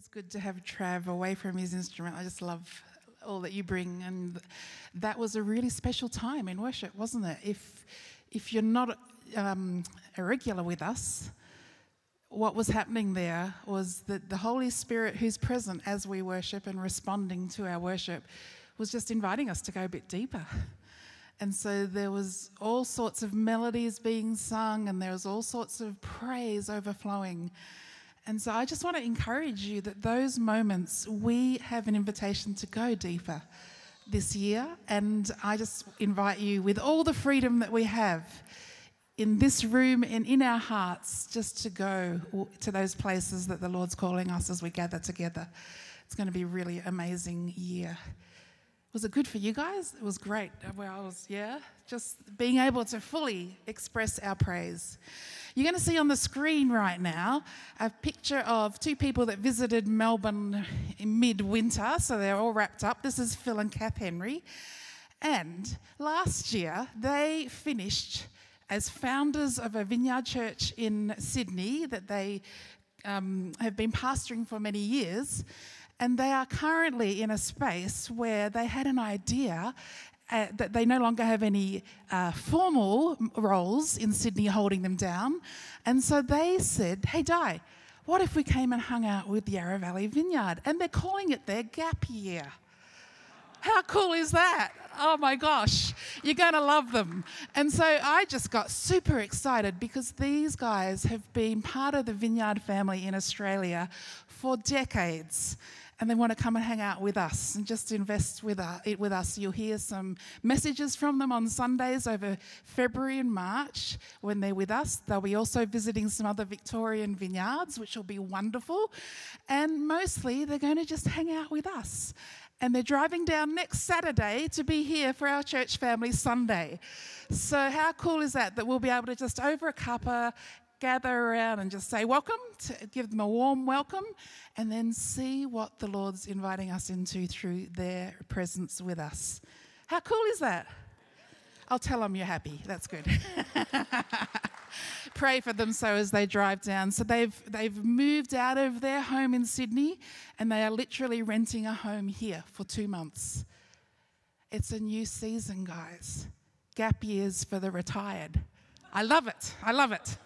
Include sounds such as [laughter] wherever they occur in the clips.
always good to have Trav away from his instrument. I just love all that you bring, and that was a really special time in worship, wasn't it? If if you're not um, a regular with us, what was happening there was that the Holy Spirit, who's present as we worship and responding to our worship, was just inviting us to go a bit deeper. And so there was all sorts of melodies being sung, and there was all sorts of praise overflowing. And so I just want to encourage you that those moments, we have an invitation to go deeper this year. And I just invite you, with all the freedom that we have in this room and in our hearts, just to go to those places that the Lord's calling us as we gather together. It's going to be a really amazing year. Was it good for you guys? It was great. Where I was, yeah, just being able to fully express our praise. You're going to see on the screen right now a picture of two people that visited Melbourne in midwinter, so they're all wrapped up. This is Phil and Kath Henry. And last year, they finished as founders of a vineyard church in Sydney that they um, have been pastoring for many years. And they are currently in a space where they had an idea uh, that they no longer have any uh, formal roles in Sydney holding them down. And so they said, hey, Di, what if we came and hung out with the Yarra Valley Vineyard? And they're calling it their gap year. How cool is that? Oh my gosh, you're going to love them. And so I just got super excited because these guys have been part of the Vineyard family in Australia for decades and they want to come and hang out with us and just invest with, uh, it with us. You'll hear some messages from them on Sundays over February and March when they're with us. They'll be also visiting some other Victorian vineyards, which will be wonderful. And mostly they're going to just hang out with us. And they're driving down next Saturday to be here for our church family Sunday. So, how cool is that? That we'll be able to just over a cuppa gather around and just say welcome, to give them a warm welcome, and then see what the Lord's inviting us into through their presence with us. How cool is that? I'll tell them you're happy. That's good. [laughs] Pray for them so as they drive down. So they've they've moved out of their home in Sydney and they are literally renting a home here for 2 months. It's a new season, guys. Gap years for the retired. I love it. I love it.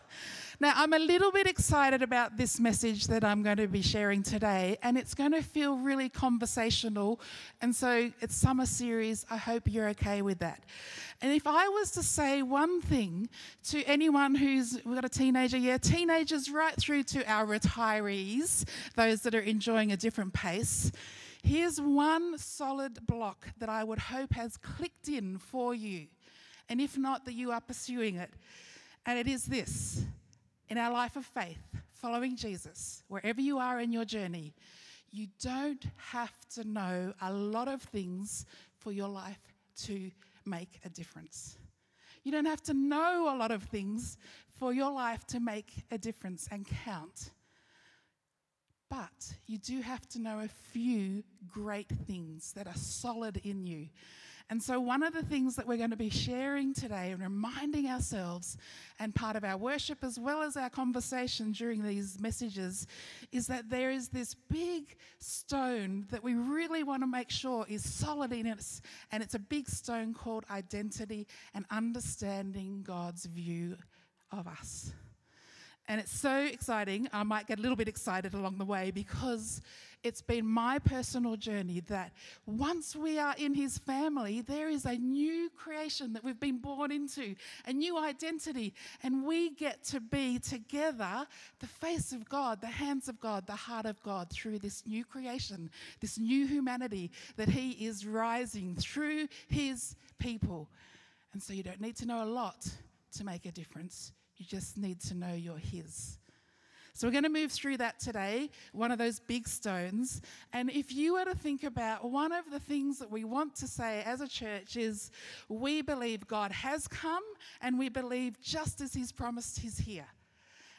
Now, I'm a little bit excited about this message that I'm going to be sharing today, and it's going to feel really conversational. And so it's summer series. I hope you're okay with that. And if I was to say one thing to anyone who's we've got a teenager, yeah, teenagers right through to our retirees, those that are enjoying a different pace, here's one solid block that I would hope has clicked in for you. And if not, that you are pursuing it. And it is this in our life of faith, following Jesus, wherever you are in your journey, you don't have to know a lot of things for your life to make a difference. You don't have to know a lot of things for your life to make a difference and count. But you do have to know a few great things that are solid in you and so, one of the things that we're going to be sharing today and reminding ourselves, and part of our worship as well as our conversation during these messages, is that there is this big stone that we really want to make sure is solid in us. And it's a big stone called identity and understanding God's view of us. And it's so exciting. I might get a little bit excited along the way because it's been my personal journey that once we are in His family, there is a new creation that we've been born into, a new identity, and we get to be together the face of God, the hands of God, the heart of God through this new creation, this new humanity that He is rising through His people. And so you don't need to know a lot to make a difference, you just need to know you're His. So we're going to move through that today, one of those big stones. And if you were to think about one of the things that we want to say as a church is we believe God has come and we believe just as He's promised, He's here.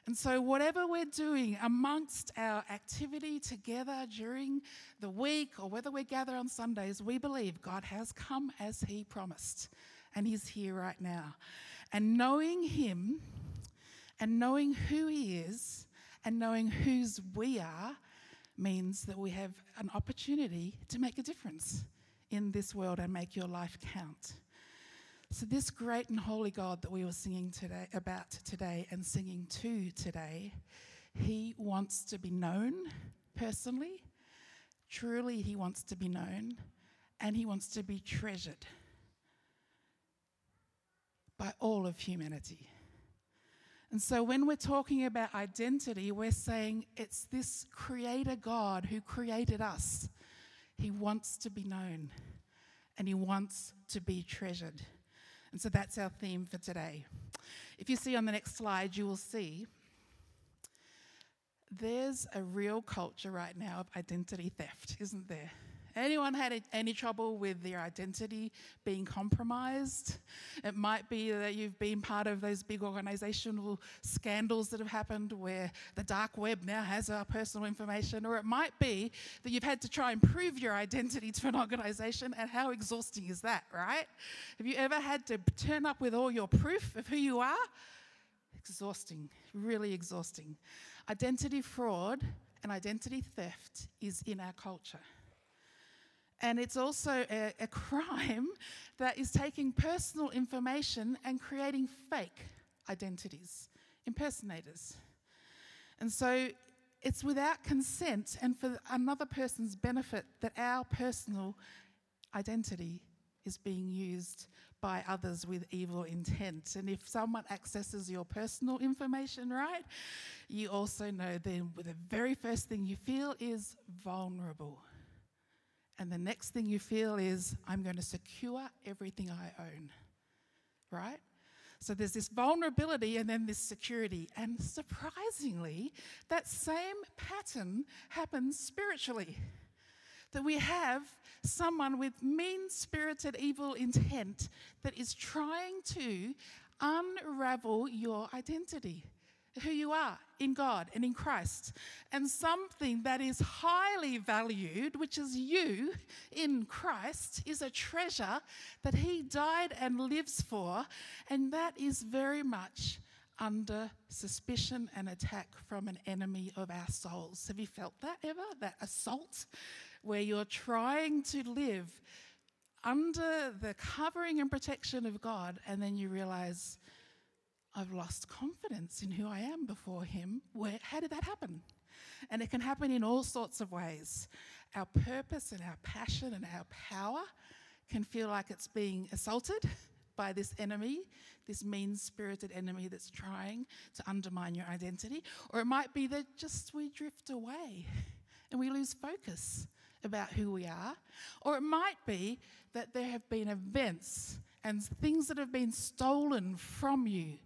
And so, whatever we're doing amongst our activity together during the week or whether we gather on Sundays, we believe God has come as He promised and He's here right now. And knowing Him and knowing who He is and knowing whose we are means that we have an opportunity to make a difference in this world and make your life count. So, this great and holy God that we were singing today about today and singing to today, He wants to be known personally. Truly, He wants to be known and He wants to be treasured by all of humanity. And so when we're talking about identity, we're saying it's this creator God who created us. He wants to be known and he wants to be treasured. And so that's our theme for today. If you see on the next slide, you will see there's a real culture right now of identity theft, isn't there? Anyone had any trouble with their identity being compromised? It might be that you've been part of those big organizational scandals that have happened where the dark web now has our personal information, or it might be that you've had to try and prove your identity to an organization, and how exhausting is that, right? Have you ever had to turn up with all your proof of who you are? Exhausting, really exhausting. Identity fraud and identity theft is in our culture. And it's also a, a, crime [laughs] that is taking personal information and creating fake identities, impersonators. And so it's without consent and for another person's benefit that our personal identity is being used by others with evil intent. And if someone accesses your personal information, right, you also know then the very first thing you feel is vulnerable. And the next thing you feel is, I'm going to secure everything I own. Right? So there's this vulnerability and then this security. And surprisingly, that same pattern happens spiritually. That we have someone with mean spirited evil intent that is trying to unravel your identity who you are in God and in Christ, and something that is highly valued, which is you in Christ, is a treasure that He died and lives for, and that is very much under suspicion and attack from an enemy of our souls. Have you felt that ever? That assault where you're trying to live under the covering and protection of God, and then you realize I've lost confidence in who I am before Him. Where, how did that happen? And it can happen in all sorts of ways. Our purpose and our passion and our power can feel like it's being assaulted by this enemy, this mean spirited enemy that's trying to undermine your identity. Or it might be that just we drift away and we lose focus about who we are. Or it might be that there have been events and things that have been stolen from you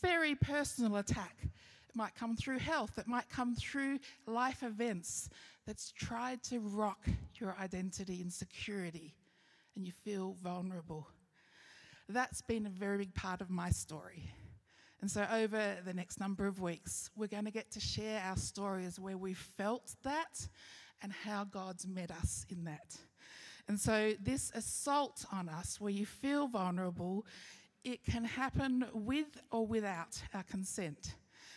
very personal attack. It might come through health, it might come through life events that's tried to rock your identity and security, and you feel vulnerable. That's been a very big part of my story. And so, over the next number of weeks, we're going to get to share our stories where we felt that and how God's met us in that. And so, this assault on us, where you feel vulnerable, it can happen with or without our consent.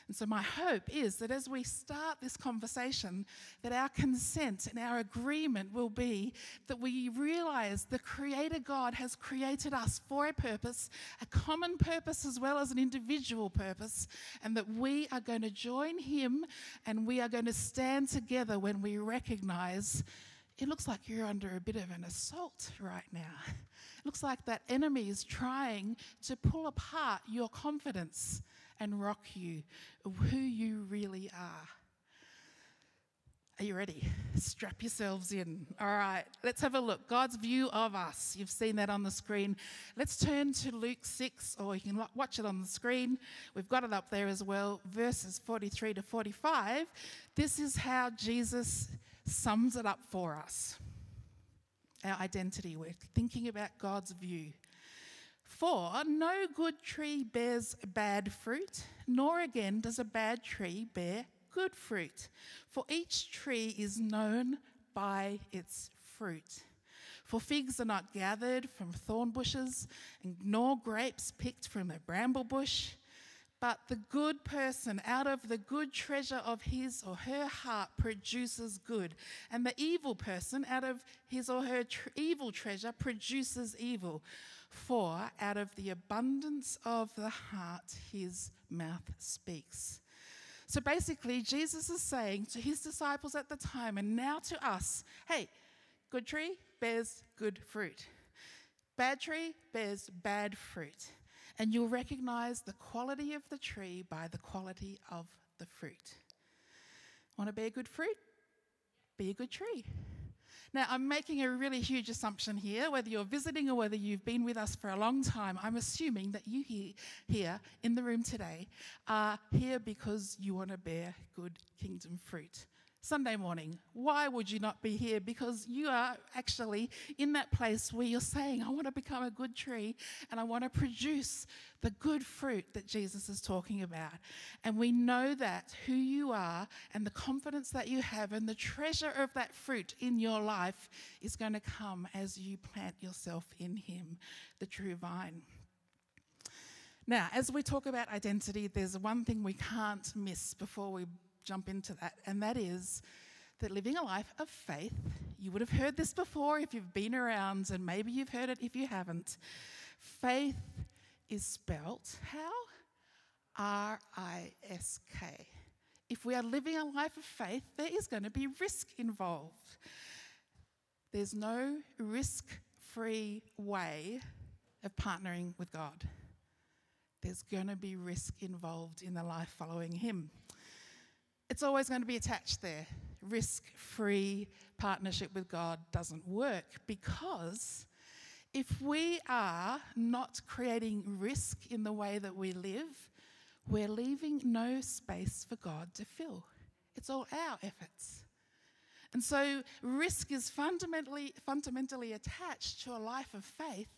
And so my hope is that as we start this conversation, that our consent and our agreement will be that we realize the Creator God has created us for a purpose, a common purpose as well as an individual purpose, and that we are going to join Him and we are going to stand together when we recognize it looks like you're under a bit of an assault right now. It [laughs] looks like that enemy is trying to pull apart your confidence and rock you who you really are. Are you ready? Strap yourselves in. All right, let's have a look. God's view of us. You've seen that on the screen. Let's turn to Luke 6, or you can watch it on the screen. We've got it up there as well, verses 43 to 45. This is how Jesus sums it up for us our identity. We're thinking about God's view. For no good tree bears bad fruit, nor again does a bad tree bear good fruit. For each tree is known by its fruit. For figs are not gathered from thorn bushes, nor grapes picked from a bramble bush. But the good person, out of the good treasure of his or her heart, produces good. And the evil person, out of his or her tr- evil treasure, produces evil. For out of the abundance of the heart, his mouth speaks. So basically, Jesus is saying to his disciples at the time, and now to us hey, good tree bears good fruit, bad tree bears bad fruit and you'll recognize the quality of the tree by the quality of the fruit. Want to be a good fruit? Be a good tree. Now, I'm making a really huge assumption here, whether you're visiting or whether you've been with us for a long time. I'm assuming that you here, here in the room today are here because you want to bear good kingdom fruit. Sunday morning. Why would you not be here? Because you are actually in that place where you're saying, I want to become a good tree and I want to produce the good fruit that Jesus is talking about. And we know that who you are and the confidence that you have and the treasure of that fruit in your life is going to come as you plant yourself in Him, the true vine. Now, as we talk about identity, there's one thing we can't miss before we jump into that, and that is that living a life of faith, you would have heard this before if you've been around, and maybe you've heard it if you haven't. Faith is spelt how? R I S K. If we are living a life of faith, there is going to be risk involved. There's no risk free way of partnering with God. There's going to be risk involved in the life following Him it's always going to be attached there. Risk free partnership with God doesn't work because if we are not creating risk in the way that we live, we're leaving no space for God to fill. It's all our efforts. And so risk is fundamentally, fundamentally attached to a life of faith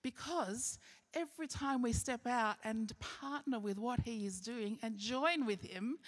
because every time we step out and partner with what He is doing and join with Him,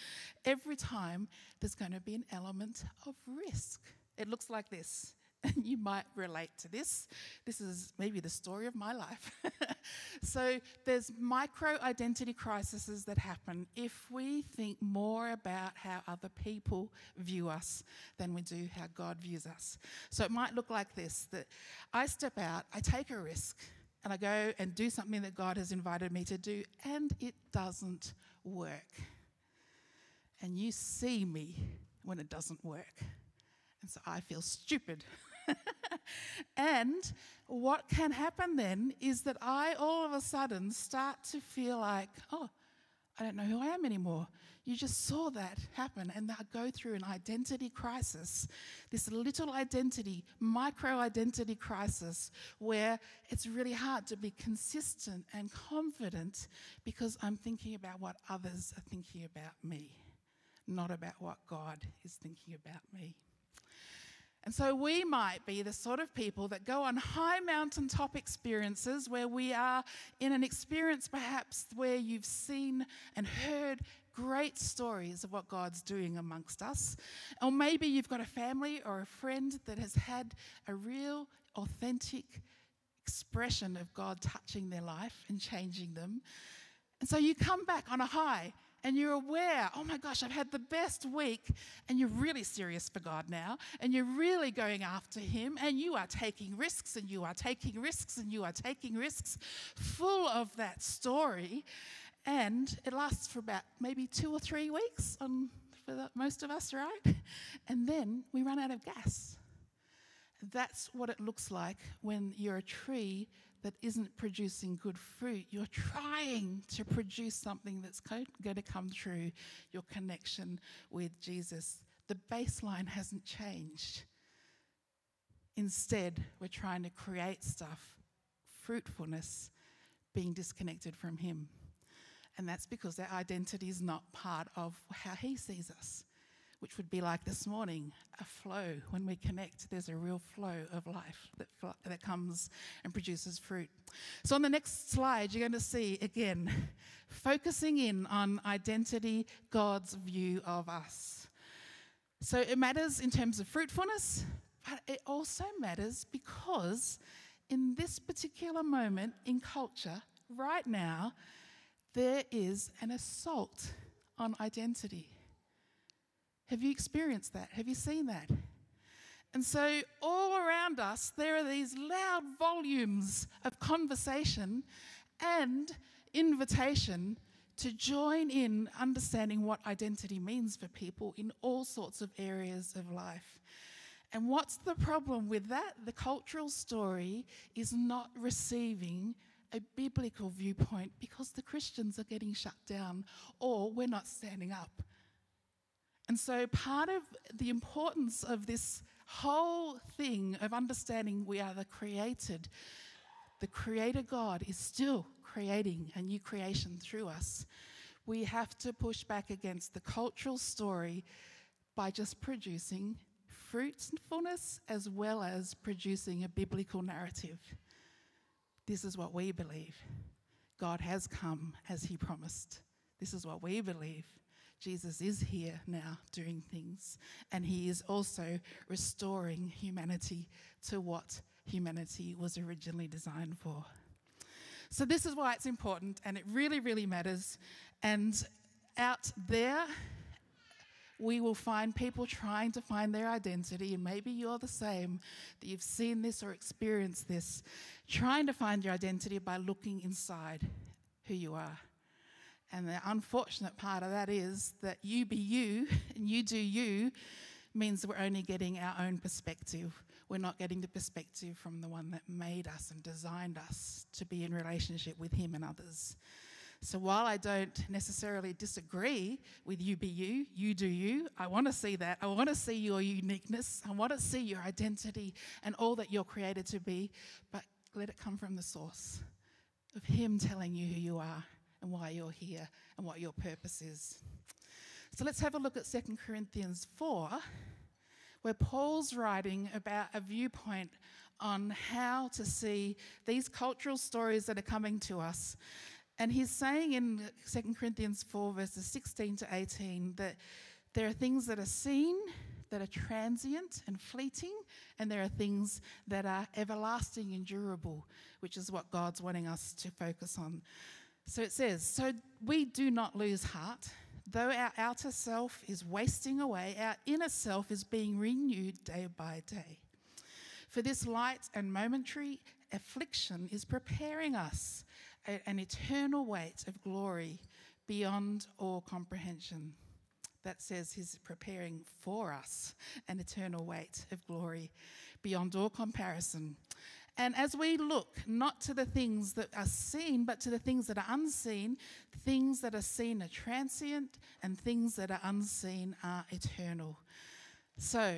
every time there's going to be an element of risk. It looks like this [laughs] and you might relate to this. This is maybe the story of my life. [laughs] so, there's micro identity crises that happen if we think more about how other people view us than we do how God views us. So, it might look like this that I step out, I take a risk, and I go and do something that God has invited me to do, and it doesn't work. And you see me when it doesn't work. And so I feel stupid. [laughs] and what can happen then is that I all of a sudden start to feel like, oh, I don't know who I am anymore. You just saw that happen, and I go through an identity crisis, this little identity, micro identity crisis, where it's really hard to be consistent and confident because I'm thinking about what others are thinking about me, not about what God is thinking about me. And so we might be the sort of people that go on high mountaintop experiences where we are in an experience perhaps where you've seen and heard great stories of what God's doing amongst us. Or maybe you've got a family or a friend that has had a real, authentic expression of God touching their life and changing them. And so you come back on a high and you're aware, oh my gosh, I've had the best week, and you're really serious for God now, and you're really going after Him, and you are taking risks, and you are taking risks, and you are taking risks, full of that story. And it lasts for about maybe two or three weeks on, for the, most of us, right? And then we run out of gas. That's what it looks like when you're a tree that isn't producing good fruit. You're trying to produce something that's going to come through your connection with Jesus. The baseline hasn't changed. Instead, we're trying to create stuff, fruitfulness, being disconnected from Him. And that's because our identity is not part of how He sees us which would be like this morning a flow. When we connect, there's a real flow of life that, that comes and produces fruit. So, on the next slide, you're going to see again focusing in on identity, God's view of us. So, it matters in terms of fruitfulness, but it also matters because in this particular moment in culture, right now, there is an assault on identity. Have you experienced that? Have you seen that? And so, all around us, there are these loud volumes of conversation and invitation to join in understanding what identity means for people in all sorts of areas of life. And what's the problem with that? The cultural story is not receiving a biblical viewpoint because the Christians are getting shut down or we're not standing up. And so, part of the importance of this whole thing of understanding we are the created, the Creator God is still creating a new creation through us. We have to push back against the cultural story by just producing fruitfulness as well as producing a biblical narrative. This is what we believe. God has come as He promised. This is what we believe. Jesus is here now doing things, and He is also restoring humanity to what humanity was originally designed for. So, this is why it's important, and it really, really matters. And out there, we will find people trying to find their identity, and maybe you're the same, that you've seen this or experienced this, trying to find your identity by looking inside who you are. And the unfortunate part of that is that you be you [laughs] and you do you means we're only getting our own perspective. We're not getting the perspective from the one that made us and designed us to be in relationship with Him and others. So while I don't necessarily disagree with you be you, you do you, I want to see that. I want to see your uniqueness. I want to see your identity and all that you're created to be. But let it come from the source of Him telling you who you are and why you're here and what your purpose is. So let's have a look at 2 Corinthians 4, where Paul's writing about a viewpoint on how to see these cultural stories that are coming to us and he's saying in 2 Corinthians 4, verses 16 to 18, that there are things that are seen that are transient and fleeting, and there are things that are everlasting and durable, which is what God's wanting us to focus on. So it says, So we do not lose heart. Though our outer self is wasting away, our inner self is being renewed day by day. For this light and momentary affliction is preparing us an eternal weight of glory beyond all comprehension. That says he's preparing for us an eternal weight of glory beyond all comparison. And as we look not to the things that are seen, but to the things that are unseen, things that are seen are transient, and things that are unseen are eternal. So,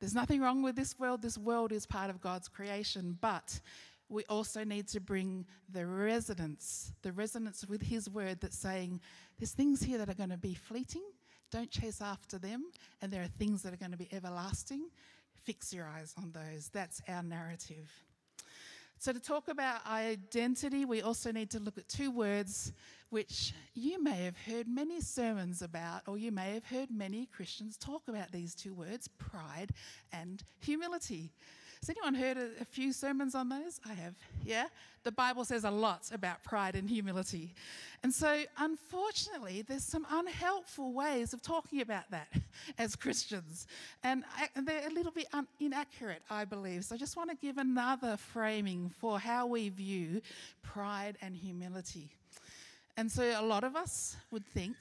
there's nothing wrong with this world. This world is part of God's creation, but we also need to bring the resonance, the resonance with His word that's saying there's things here that are going to be fleeting. Don't chase after them. And there are things that are going to be everlasting. Fix your eyes on those. That's our narrative. So, to talk about identity, we also need to look at two words which you may have heard many sermons about, or you may have heard many Christians talk about these two words pride and humility. Has anyone heard a, a, few sermons on those? I have, yeah? The Bible says a lot about pride and humility. And so, unfortunately, there's some unhelpful ways of talking about that [laughs] as Christians. And, I, they're a little bit un, inaccurate, I believe. So, I just want to give another framing for how we view pride and humility. And so, a lot of us would think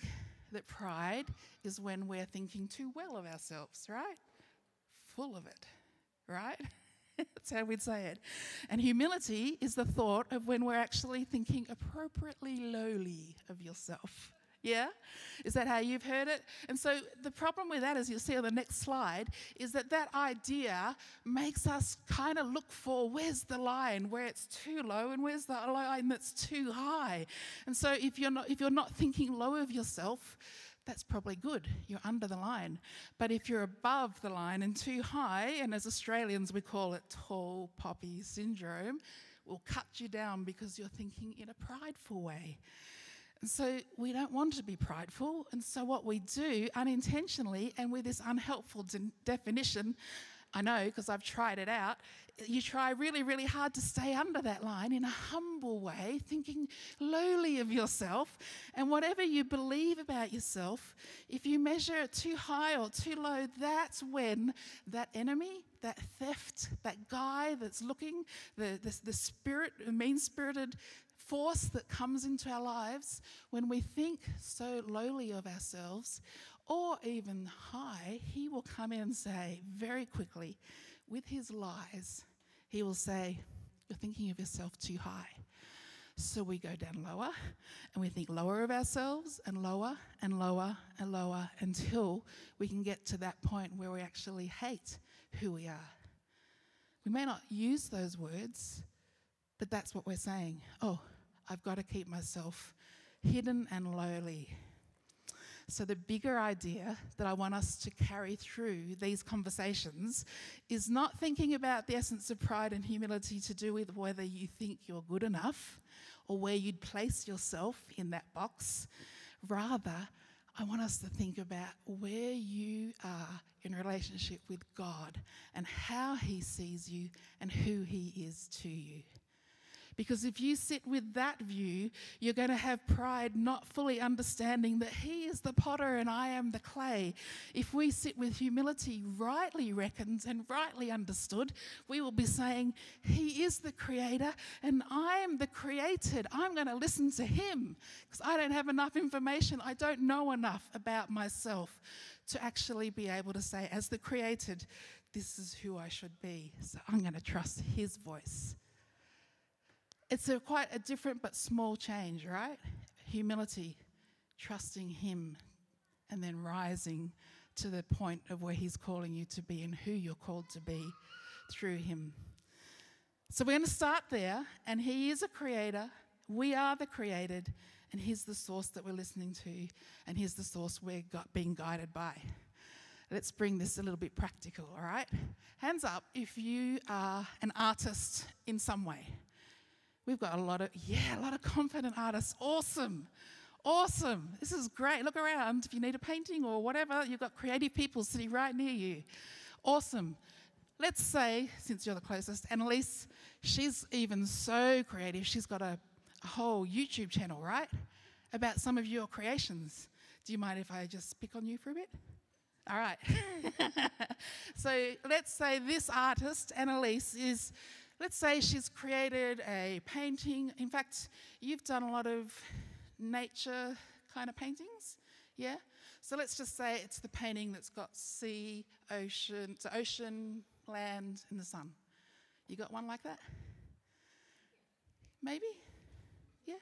that pride is when we're thinking too well of ourselves, right? Full of it, right? [laughs] That's how we'd say it. And humility is the thought of when we're actually thinking appropriately lowly of yourself. Yeah? Is that how you've heard it? And so the problem with that, as you'll see on the next slide, is that that idea makes us kind of look for where's the line where it's too low and where's the line that's too high. And so if you're not, if you're not thinking low of yourself, that's probably good. You're under the line. But if you're above the line and too high, and as Australians we call it tall poppy syndrome, will cut you down because you're thinking in a prideful way. And so we don't want to be prideful. And so what we do unintentionally and with this unhelpful de- definition I know because I've tried it out. You try really, really hard to stay under that line in a humble way, thinking lowly of yourself. And whatever you believe about yourself, if you measure it too high or too low, that's when that enemy, that theft, that guy that's looking, the, the, the spirit, mean spirited force that comes into our lives, when we think so lowly of ourselves, or even high, he will come in and say very quickly, with his lies, he will say, You're thinking of yourself too high. So we go down lower and we think lower of ourselves and lower and lower and lower until we can get to that point where we actually hate who we are. We may not use those words, but that's what we're saying. Oh, I've got to keep myself hidden and lowly so, the bigger idea that I want us to carry through these conversations is not thinking about the essence of pride and humility to do with whether you think you're good enough or where you'd place yourself in that box. Rather, I want us to think about where you are in relationship with God and how He sees you and who He is to you. Because if you sit with that view, you're going to have pride not fully understanding that He is the potter and I am the clay. If we sit with humility, rightly reckoned and rightly understood, we will be saying, He is the creator and I am the created. I'm going to listen to Him because I don't have enough information. I don't know enough about myself to actually be able to say, as the created, this is who I should be. So I'm going to trust His voice. It's a quite a different but small change, right? Humility, trusting Him, and then rising to the point of where He's calling you to be and who you're called to be through Him. So we're going to start there, and He is a creator. We are the created, and He's the source that we're listening to, and He's the source we're being guided by. Let's bring this a little bit practical, all right? Hands up if you are an artist in some way. We've got a lot of, yeah, a lot of confident artists. Awesome. Awesome. This is great. Look around. If you need a painting or whatever, you've got creative people sitting right near you. Awesome. Let's say, since you're the closest, Annalise, she's even so creative. She's got a, a whole YouTube channel, right? About some of your creations. Do you mind if I just pick on you for a bit? All right. [laughs] so let's say this artist, Annalise, is let's say she's created a painting. In fact, you've done a lot of nature kind of paintings, yeah? So let's just say it's the painting that's got sea, ocean, ocean, land, and the sun. You got one like that? Maybe? Yeah?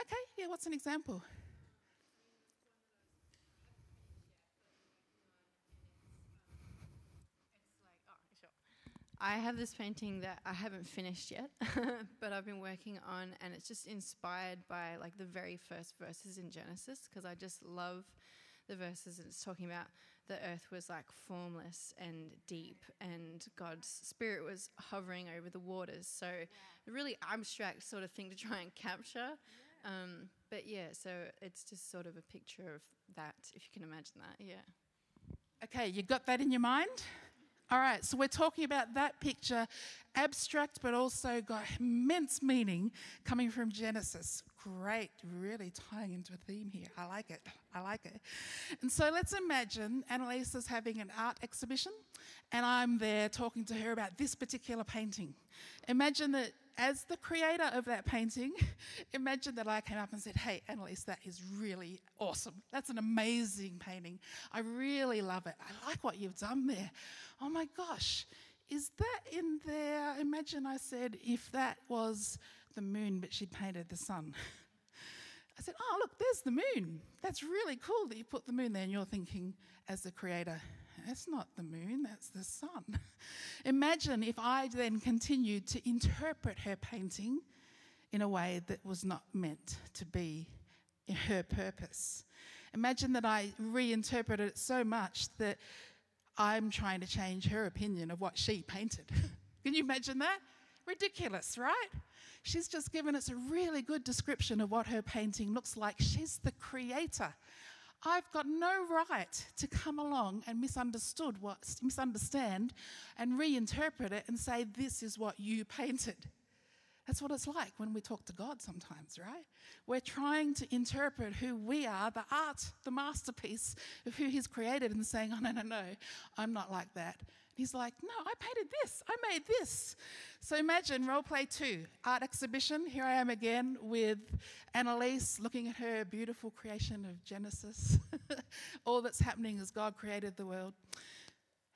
Okay, yeah, what's an example? I have this painting that I haven't finished yet, [laughs] but I've been working on, and it's just inspired by like the very first verses in Genesis because I just love the verses. And it's talking about the earth was like formless and deep, and God's spirit was hovering over the waters. So, yeah. really abstract sort of thing to try and capture. Yeah. Um, but yeah, so it's just sort of a picture of that, if you can imagine that. Yeah. Okay, you got that in your mind? All right, so we're talking about that picture, abstract but also got immense meaning coming from Genesis. Great, really tying into a theme here. I like it. I like it. And so let's imagine Annalise is having an art exhibition, and I'm there talking to her about this particular painting. Imagine that as the creator of that painting, [laughs] imagine that I came up and said, Hey, Annalise, that is really awesome. That's an amazing painting. I really love it. I like what you've done there. Oh my gosh, is that in there? Imagine I said, If that was the moon, but she'd painted the sun. [laughs] I said, Oh, look, there's the moon. That's really cool that you put the moon there. And you're thinking, as the creator, that's not the moon, that's the sun. [laughs] Imagine if I then continued to interpret her painting in a way that was not meant to be her purpose. Imagine that I reinterpreted it so much that I'm trying to change her opinion of what she painted. [laughs] Can you imagine that? Ridiculous, right? She's just given us a really good description of what her painting looks like. She's the creator. I've got no right to come along and misunderstood what misunderstand and reinterpret it and say this is what you painted. That's what it's like when we talk to God sometimes, right? We're trying to interpret who we are, the art, the masterpiece of who He's created, and saying, oh, no, no, no, I'm not like that. He's like, no, I painted this, I made this. So imagine role play two, art exhibition. Here I am again with Annalise looking at her beautiful creation of Genesis. [laughs] All that's happening is God created the world.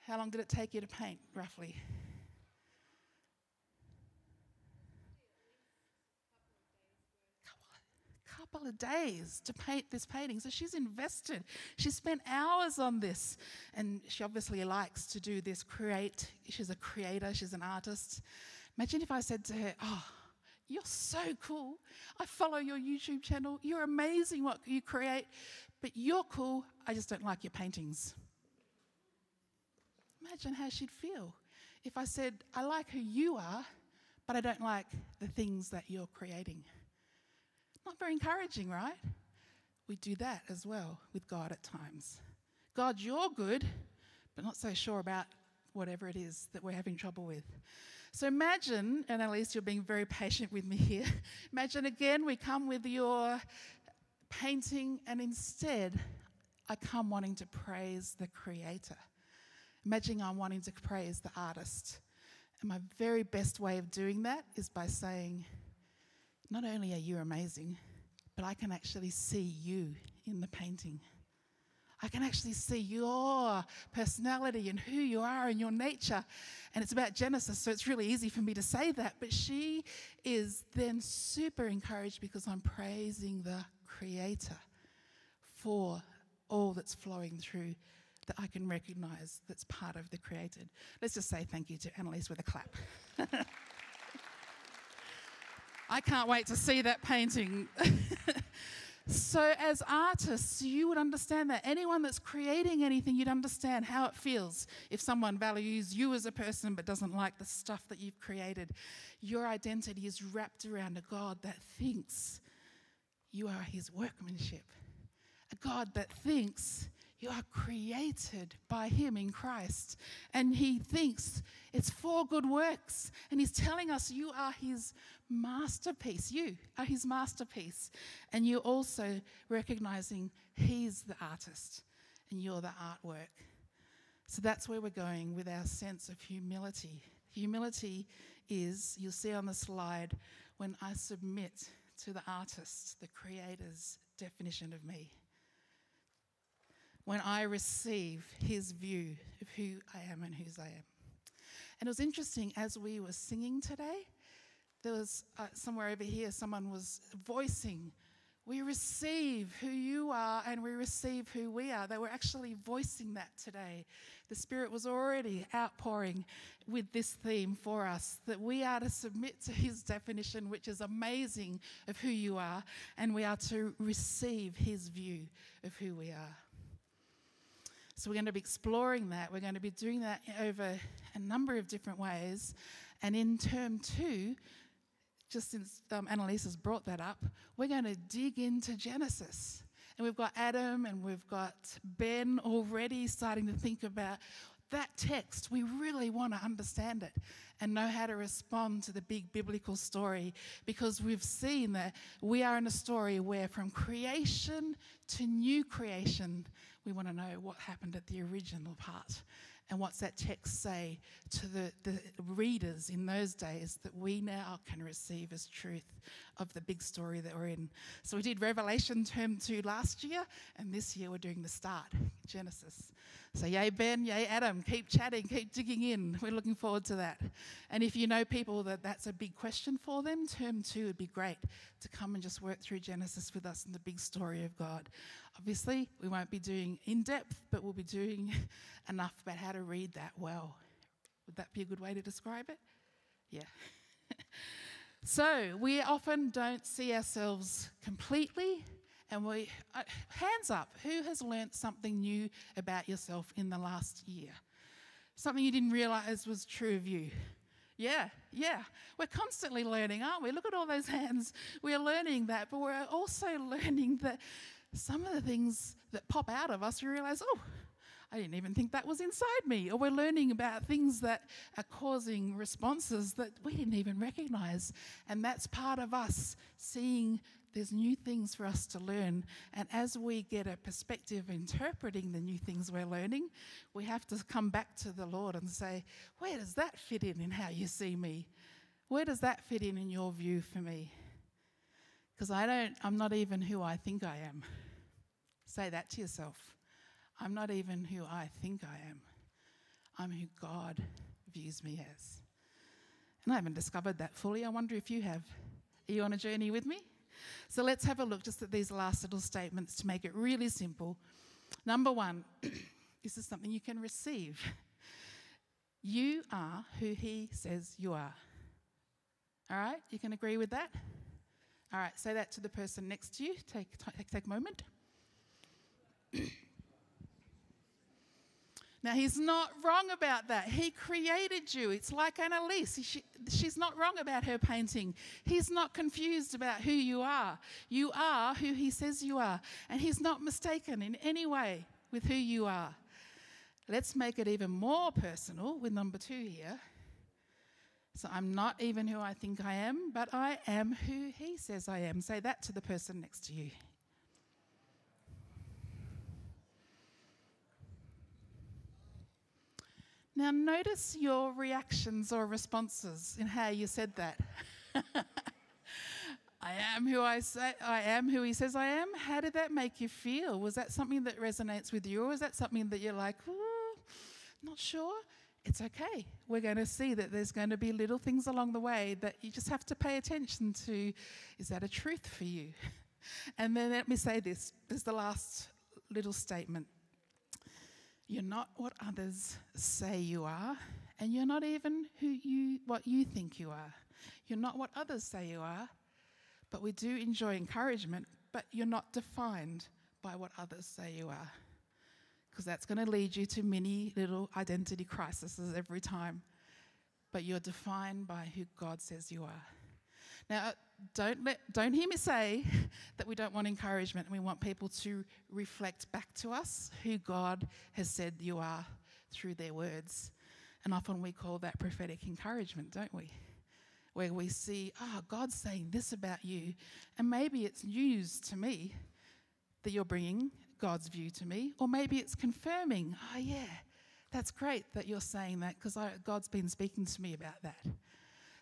How long did it take you to paint, roughly? Couple of days to paint this painting. So she's invested. She spent hours on this. And she obviously likes to do this, create. She's a creator, she's an artist. Imagine if I said to her, Oh, you're so cool. I follow your YouTube channel. You're amazing what you create, but you're cool. I just don't like your paintings. Imagine how she'd feel if I said, I like who you are, but I don't like the things that you're creating. Not very encouraging, right? We do that as well with God at times. God, you're good, but not so sure about whatever it is that we're having trouble with. So imagine, Annalise you're being very patient with me here. [laughs] Imagine again, we come with your painting, and instead, I come wanting to praise the Creator. Imagine I'm wanting to praise the artist. And my very best way of doing that is by saying, not only are you amazing, but I can actually see you in the painting. I can actually see your personality and who you are and your nature. And it's about Genesis, so it's really easy for me to say that. But she is then super encouraged because I'm praising the Creator for all that's flowing through that I can recognize that's part of the created. Let's just say thank you to Annalise with a clap. [laughs] I can't wait to see that painting. [laughs] so, as artists, you would understand that. Anyone that's creating anything, you'd understand how it feels if someone values you as a person but doesn't like the stuff that you've created. Your identity is wrapped around a God that thinks you are his workmanship, a God that thinks you are created by Him in Christ. And He thinks it's for good works. And He's telling us you are His masterpiece. You are His masterpiece. And you're also recognizing He's the artist and you're the artwork. So that's where we're going with our sense of humility. Humility is, you'll see on the slide, when I submit to the artist, the creator's definition of me when I receive his view of who I am and whose I am. And it was interesting as we were singing today, there was uh, somewhere over here, someone was voicing, We receive who you are and we receive who we are. They were actually voicing that today. The Spirit was already outpouring with this theme for us that we are to submit to His definition, which is amazing, of who you are, and we are to receive His view of who we are. So we're going to be exploring that. We're going to be doing that over a number of different ways. And in term two, just since um, Annalise has brought that up, we're going to dig into Genesis. And we've got Adam and we've got Ben already starting to think about that text. We really want to understand it and know how to respond to the big biblical story because we've seen that we are in a story where from creation to new creation, we want to know what happened at the original part. And what's that text say to the, the readers in those days that we now can receive as truth of the big story that we're in? So we did Revelation term two last year, and this year we're doing the start, Genesis. So, yay, Ben, yay, Adam, keep chatting, keep digging in. We're looking forward to that. And if you know people that that's a big question for them, term two would be great to come and just work through Genesis with us and the big story of God. Obviously, we won't be doing in depth, but we'll be doing [laughs] enough about how to read that well. Would that be a good way to describe it? Yeah. [laughs] so, we often don't see ourselves completely and we, uh, hands up, who has learnt something new about yourself in the last year? Something you didn't realize was true of you. Yeah, yeah. We're constantly learning, aren't we? Look at all those hands. We're learning that, but we're also [laughs] learning that some of the things that pop out of us, we realize, oh, I didn't even think that was inside me. Or we're learning about things that are causing responses that we didn't even recognize. And that's part of us seeing there's new things for us to learn. And as we get a perspective interpreting the new things we're learning, we have to come back to the Lord and say, where does that fit in in how you see me? Where does that fit in in your view for me? Because I don't, I'm not even who I think I am. Say that to yourself. I'm not even who I think I am. I'm who God views me as. And I haven't discovered that fully. I wonder if you have. Are you on a journey with me? So let's have a look just at these last little statements to make it really simple. Number one, [clears throat] this is something you can receive. You are who He says you are. All right? You can agree with that? All right, say that to the person next to you. Take, take, take a moment. [clears throat] Now, he's not wrong about that. He created you. It's like Annalise. She, she's not wrong about her painting. He's not confused about who you are. You are who he says you are. And he's not mistaken in any way with who you are. Let's make it even more personal with number two here. So I'm not even who I think I am, but I am who he says I am. Say that to the person next to you. Now, notice your reactions or responses in how you said that. [laughs] I am who I say I am who he says I am. How did that make you feel? Was that something that resonates with you, or is that something that you're like, not sure? It's okay. We're going to see that there's going to be little things along the way that you just have to pay attention to. Is that a truth for you? [laughs] And then let me say this. There's the last little statement. You're not what others say you are, and you're not even who you what you think you are. You're not what others say you are, but we do enjoy encouragement, but you're not defined by what others say you are. Because that's going to lead you to many little identity crises every time. But you're defined by who God says you are. Now, uh, don't, let, don't hear me say [laughs] that we don't want encouragement we want people to reflect back to us who God has said you are through their words. And often we call that prophetic encouragement, don't we? Where we see, oh, God's saying this about you. And maybe it's news to me that you're bringing God's view to me. Or maybe it's confirming, oh, yeah, that's great that you're saying that because God's been speaking to me about that.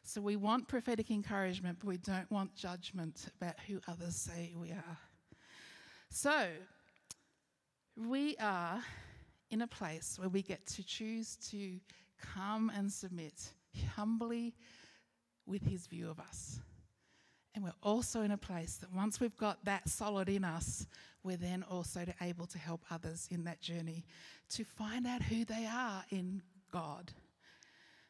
So we want prophetic encouragement, but we don't want judgment about who others say we are. So we are in a place where we get to choose to come and submit humbly with his view of us. And we're also in a place that once we've got that solid in us, we're then also able to help others in that journey to find out who they are in God.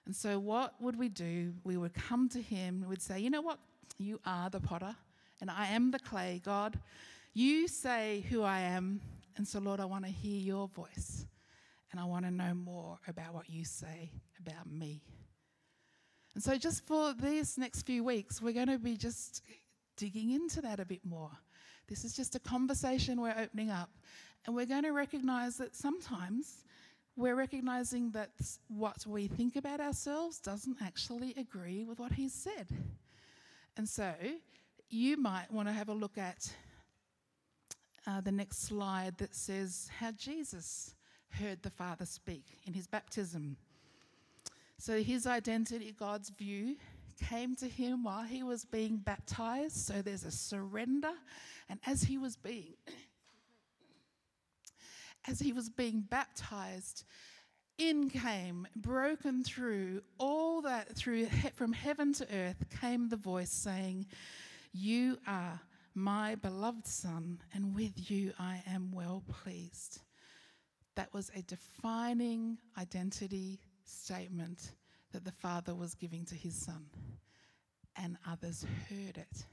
And so, what would we do? We would come to Him, we would say, You know what? You are the potter, and I am the clay. God, you say who I am. And so, Lord, I want to hear your voice, and I want to know more about what you say about me. And so, just for these next few weeks, we're going to be just digging into that a bit more. This is just a conversation we're opening up, and we're going to recognize that sometimes we're recognizing that what we think about ourselves doesn't actually agree with what he's said. And so you might want to have a look at uh, the next slide that says how Jesus heard the Father speak in his baptism. So his identity, God's view, came to him while he was being baptized. So there's a surrender. And as he was being [clears throat] as he was being baptized, in came, broken through all that through from heaven to earth came the voice saying, "You are my beloved son, and with you I am well pleased." That was a defining identity statement that the father was giving to his son, and others heard it.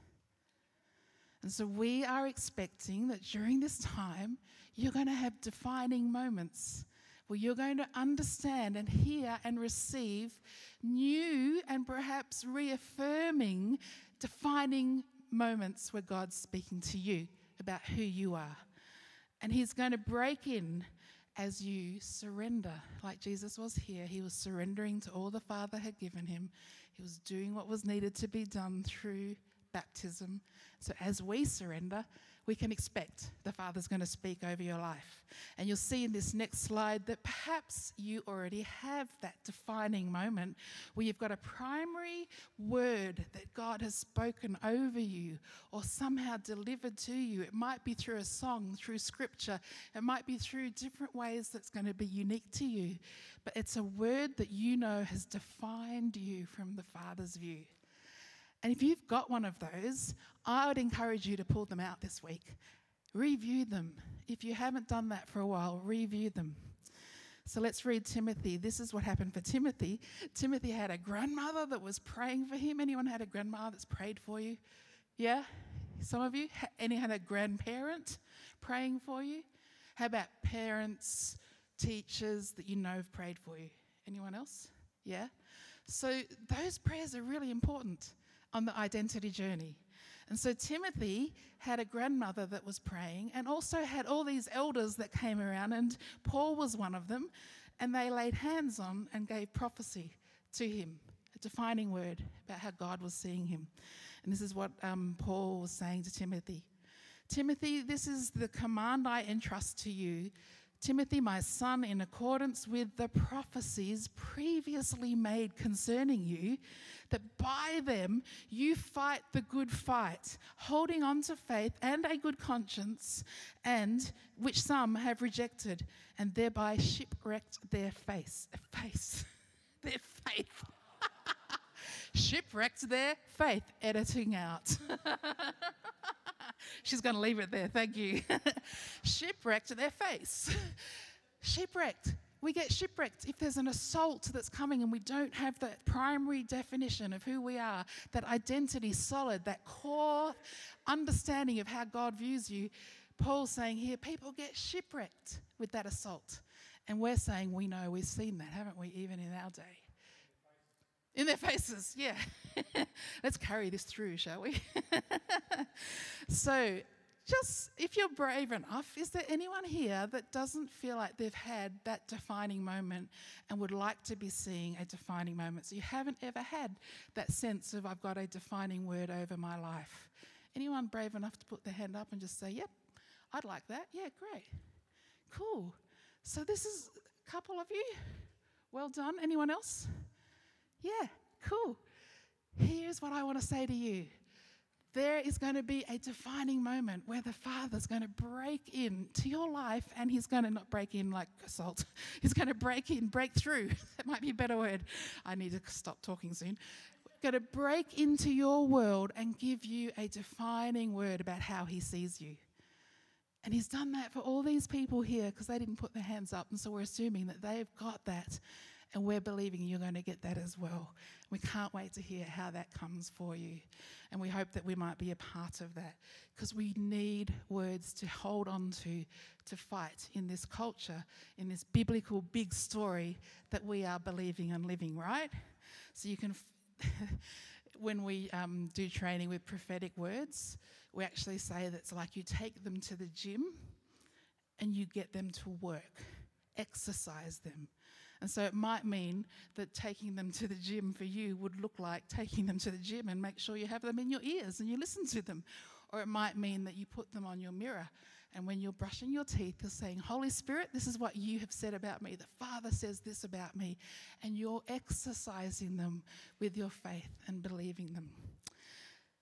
And so we are expecting that during this time, you're going to have defining moments where you're going to understand and hear and receive new and perhaps reaffirming, defining moments where God's speaking to you about who you are. And He's going to break in as you surrender, like Jesus was here. He was surrendering to all the Father had given him, He was doing what was needed to be done through baptism. So as we surrender, we can expect the Father's going to speak over your life. And you'll see in this next slide that perhaps you already have that defining moment where you've got a primary word that God has spoken over you or somehow delivered to you. It might be through a song, through scripture, it might be through different ways that's going to be unique to you. But it's a word that you know has defined you from the Father's view. And if you've got one of those, I would encourage you to pull them out this week. Review them. If you haven't done that for a while, review them. So let's read Timothy. This is what happened for Timothy. Timothy had a grandmother that was praying for him. Anyone had a grandmother that's prayed for you? Yeah? Some of you? Any had a grandparent praying for you? How about parents, teachers that you know have prayed for you? Anyone else? Yeah? So those prayers are really important on the identity journey. And so Timothy had a grandmother that was praying and also had all these elders that came around, and Paul was one of them. And they laid hands on and gave prophecy to him, a defining word about how God was seeing him. And this is what um, Paul was saying to Timothy Timothy, this is the command I entrust to you Timothy, my son, in accordance with the prophecies previously made concerning you, that by them you fight the good fight, holding on to faith and a good conscience, and which some have rejected, and thereby shipwrecked their face, face, [laughs] their faith. [laughs] shipwrecked their faith, editing out. [laughs] She's going to leave it there. Thank you. [laughs] shipwrecked to their face. [laughs] shipwrecked. We get shipwrecked if there's an assault that's coming and we don't have that primary definition of who we are, that identity solid, that core understanding of how God views you. Paul's saying here, people get shipwrecked with that assault. And we're saying we know we've seen that, haven't we, even in our day? In their faces, yeah. [laughs] Let's carry this through, shall we? [laughs] so, just if you're brave enough, is there anyone here that doesn't feel like they've had that defining moment and would like to be seeing a defining moment? So, you haven't ever had that sense of, I've got a defining word over my life. Anyone brave enough to put their hand up and just say, Yep, I'd like that? Yeah, great. Cool. So, this is a couple of you. Well done. Anyone else? Yeah, cool. Here's what I want to say to you there is going to be a defining moment where the Father's going to break in to your life and He's going to not break in like assault. [laughs] He's going to break in, break through. [laughs] that might be a better word. I need to stop talking soon. Going to break into your world and give you a defining word about how He sees you. And He's done that for all these people here because they didn't put their hands up. And so we're assuming that they've got that. And we're believing you're going to get that as well. We can't wait to hear how that comes for you. And we hope that we might be a part of that because we need words to hold on to, to fight in this culture, in this biblical big story that we are believing and living, right? So you can, f- [laughs] when we um, do training with prophetic words, we actually say that it's like you take them to the gym and you get them to work, exercise them and so it might mean that taking them to the gym for you would look like taking them to the gym and make sure you have them in your ears and you listen to them. Or it might mean that you put them on your mirror and when you're brushing your teeth, you're saying, Holy Spirit, this is what you have said about me. The Father says this about me. And you're exercising them with your faith and believing them.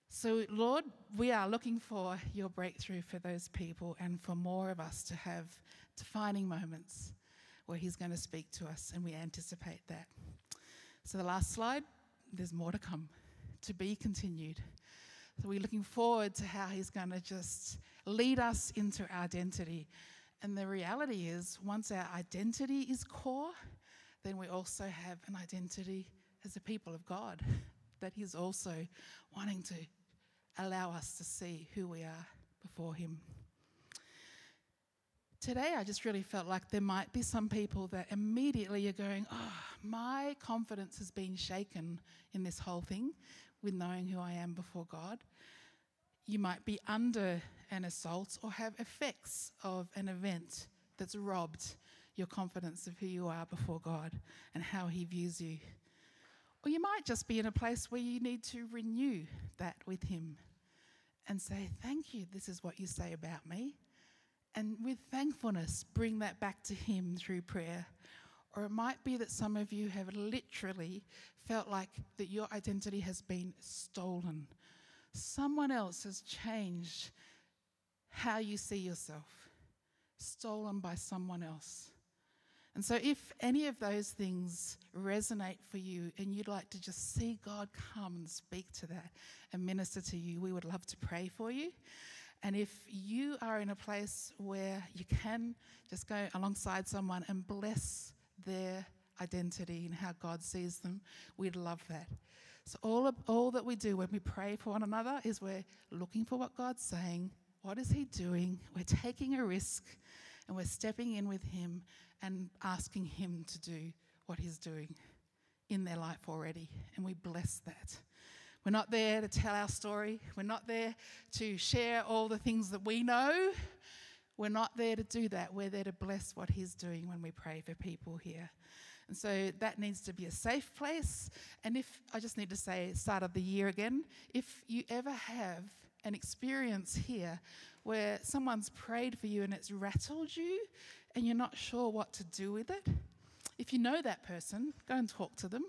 So, Lord, we are looking for your breakthrough for those people and for more of us to have defining moments where He's going to speak to us, and we anticipate that. So, the last slide, there's more to come, to be continued. So, we're looking forward to how He's going to just lead us into our identity. And the reality is, once our identity is core, then we also have an identity as a people of God that He's also wanting to allow us to see who we are before Him today I just really felt like there might be some people that immediately are going, Oh, my confidence has been shaken in this whole thing with knowing who I am before God. you might be under an assault or have effects of an event that's robbed your confidence of who you are before God and how He views you. Or you might just be in a place where you need to renew that with Him and say, Thank you, this is what you say about me. And with thankfulness, bring that back to Him through prayer. Or it might be that some of you have literally felt like that your identity has been stolen. Someone else has changed how you see yourself, stolen by someone else. And so, if any of those things resonate for you and you'd like to just see God come and speak to that and minister to you, we would love to pray for you. And if you are in a place where you can just go alongside someone and bless their identity and how God sees them, we'd love that. So, all, of, all that we do when we pray for one another is we're looking for what God's saying, what is He doing, we're taking a risk, and we're stepping in with Him and asking Him to do what He's doing in their life already. And we bless that. We're not there to tell our story, we're not there to share all the things that we know. We're not there to do that. We're there to bless what He's doing when we pray for people here. And so that needs to be a safe place. And if I just need to say, start of the year again, if you ever have an experience here where someone's prayed for you and it's rattled you and you're not sure what to do with it, if you know that person, go and talk to them.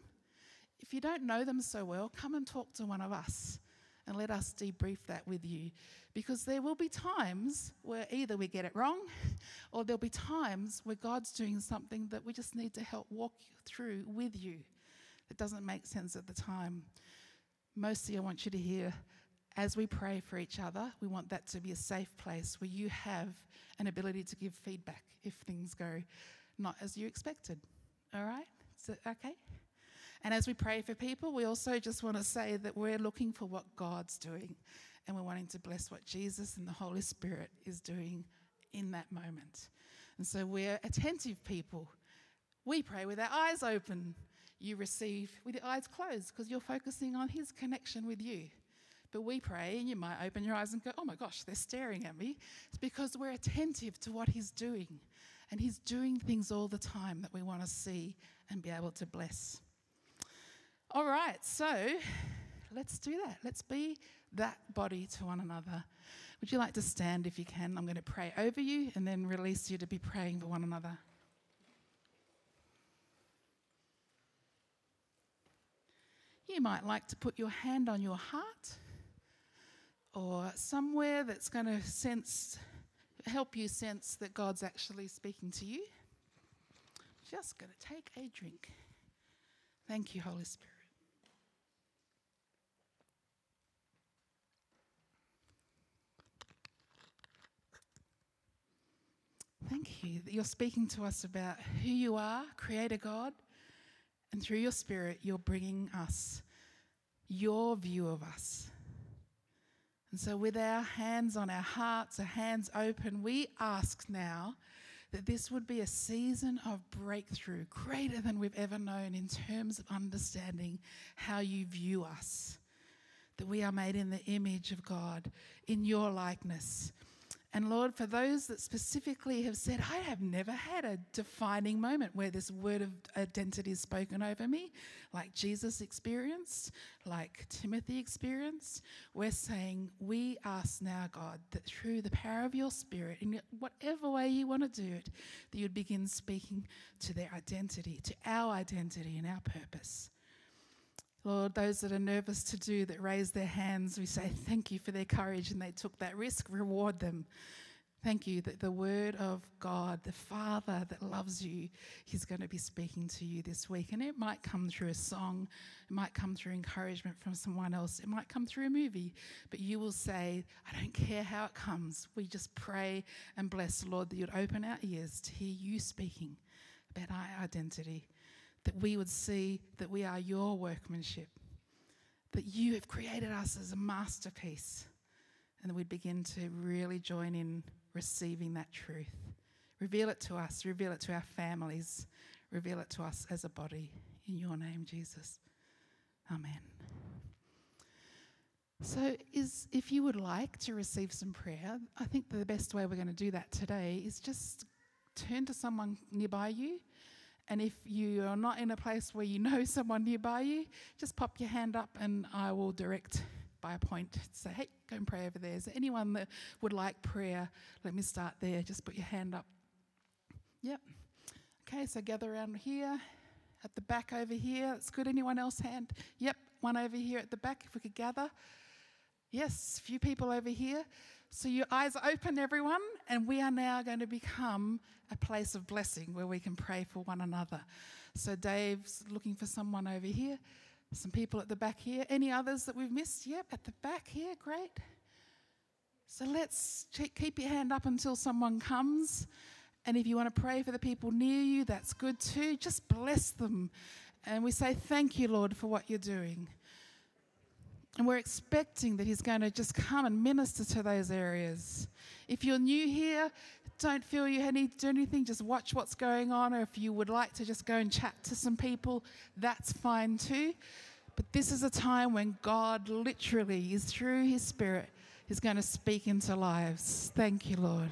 If you don't know them so well, come and talk to one of us and let us debrief that with you. Because there will be times where either we get it wrong [laughs] or there'll be times where God's doing something that we just need to help walk through with you. It doesn't make sense at the time. Mostly, I want you to hear as we pray for each other, we want that to be a safe place where you have an ability to give feedback if things go not as you expected. All right? It okay? And as we pray for people, we also just want to say that we're looking for what God's doing and we're wanting to bless what Jesus and the Holy Spirit is doing in that moment. And so we're attentive people. We pray with our eyes open. You receive with your eyes closed because you're focusing on His connection with you. But we pray, and you might open your eyes and go, oh my gosh, they're staring at me. It's because we're attentive to what He's doing. And He's doing things all the time that we want to see and be able to bless. All right, so let's do that. Let's be that body to one another. Would you like to stand if you can? I'm going to pray over you and then release you to be praying for one another. You might like to put your hand on your heart or somewhere that's going to sense, help you sense that God's actually speaking to you. Just going to take a drink. Thank you, Holy Spirit. Thank you that you're speaking to us about who you are, Creator God, and through your Spirit, you're bringing us your view of us. And so, with our hands on our hearts, our hands open, we ask now that this would be a season of breakthrough greater than we've ever known in terms of understanding how you view us. That we are made in the image of God, in your likeness. And Lord, for those that specifically have said, I have never had a defining moment where this word of identity is spoken over me, like Jesus experienced, like Timothy experienced, we're saying, we ask now, God, that through the power of your Spirit, in whatever way you want to do it, that you'd begin speaking to their identity, to our identity and our purpose. Lord, those that are nervous to do, that raise their hands, we say thank you for their courage and they took that risk. Reward them. Thank you that the word of God, the Father that loves you, He's going to be speaking to you this week. And it might come through a song, it might come through encouragement from someone else, it might come through a movie, but you will say, I don't care how it comes. We just pray and bless, Lord, that you'd open our ears to hear you speaking about our identity that we would see that we are your workmanship, that you have created us as a masterpiece, and that we'd begin to really join in receiving that truth. Reveal it to us, reveal it to our families, reveal it to us as a body. In your name, Jesus. Amen. So, is if you would like to receive some prayer, I think the best way we're going to do that today is just turn to someone nearby you. And if you are not in a place where you know [laughs] someone nearby you, just pop your hand up and I will direct by a point. Say, hey, go and pray over there. Is there anyone that would like prayer? Let me start there. Just put your hand up. Yep. Okay, so gather around here, at the back over here. That's good. Anyone else hand? Yep, one over here at the back, if we could gather. Yes, a few people over here. So your eyes are open, everyone, and we are now going to become a place of blessing where we can pray for one another. So Dave's looking for someone over here, some people at the back here. Any others that we've missed? Yep, at the back here, great. So let's keep your hand up until someone comes. And if you want to pray for the people near you, that's good too. Just bless them. And we say, Thank you, Lord, for what you're doing. And we're expecting that He's going to just come and minister to those areas. If you're new here, don't feel you need to do anything, just watch what's going on. Or if you would like to just go and chat to some people, that's fine too. But this is a time when God literally is through His Spirit is going to speak into lives. Thank you, Lord.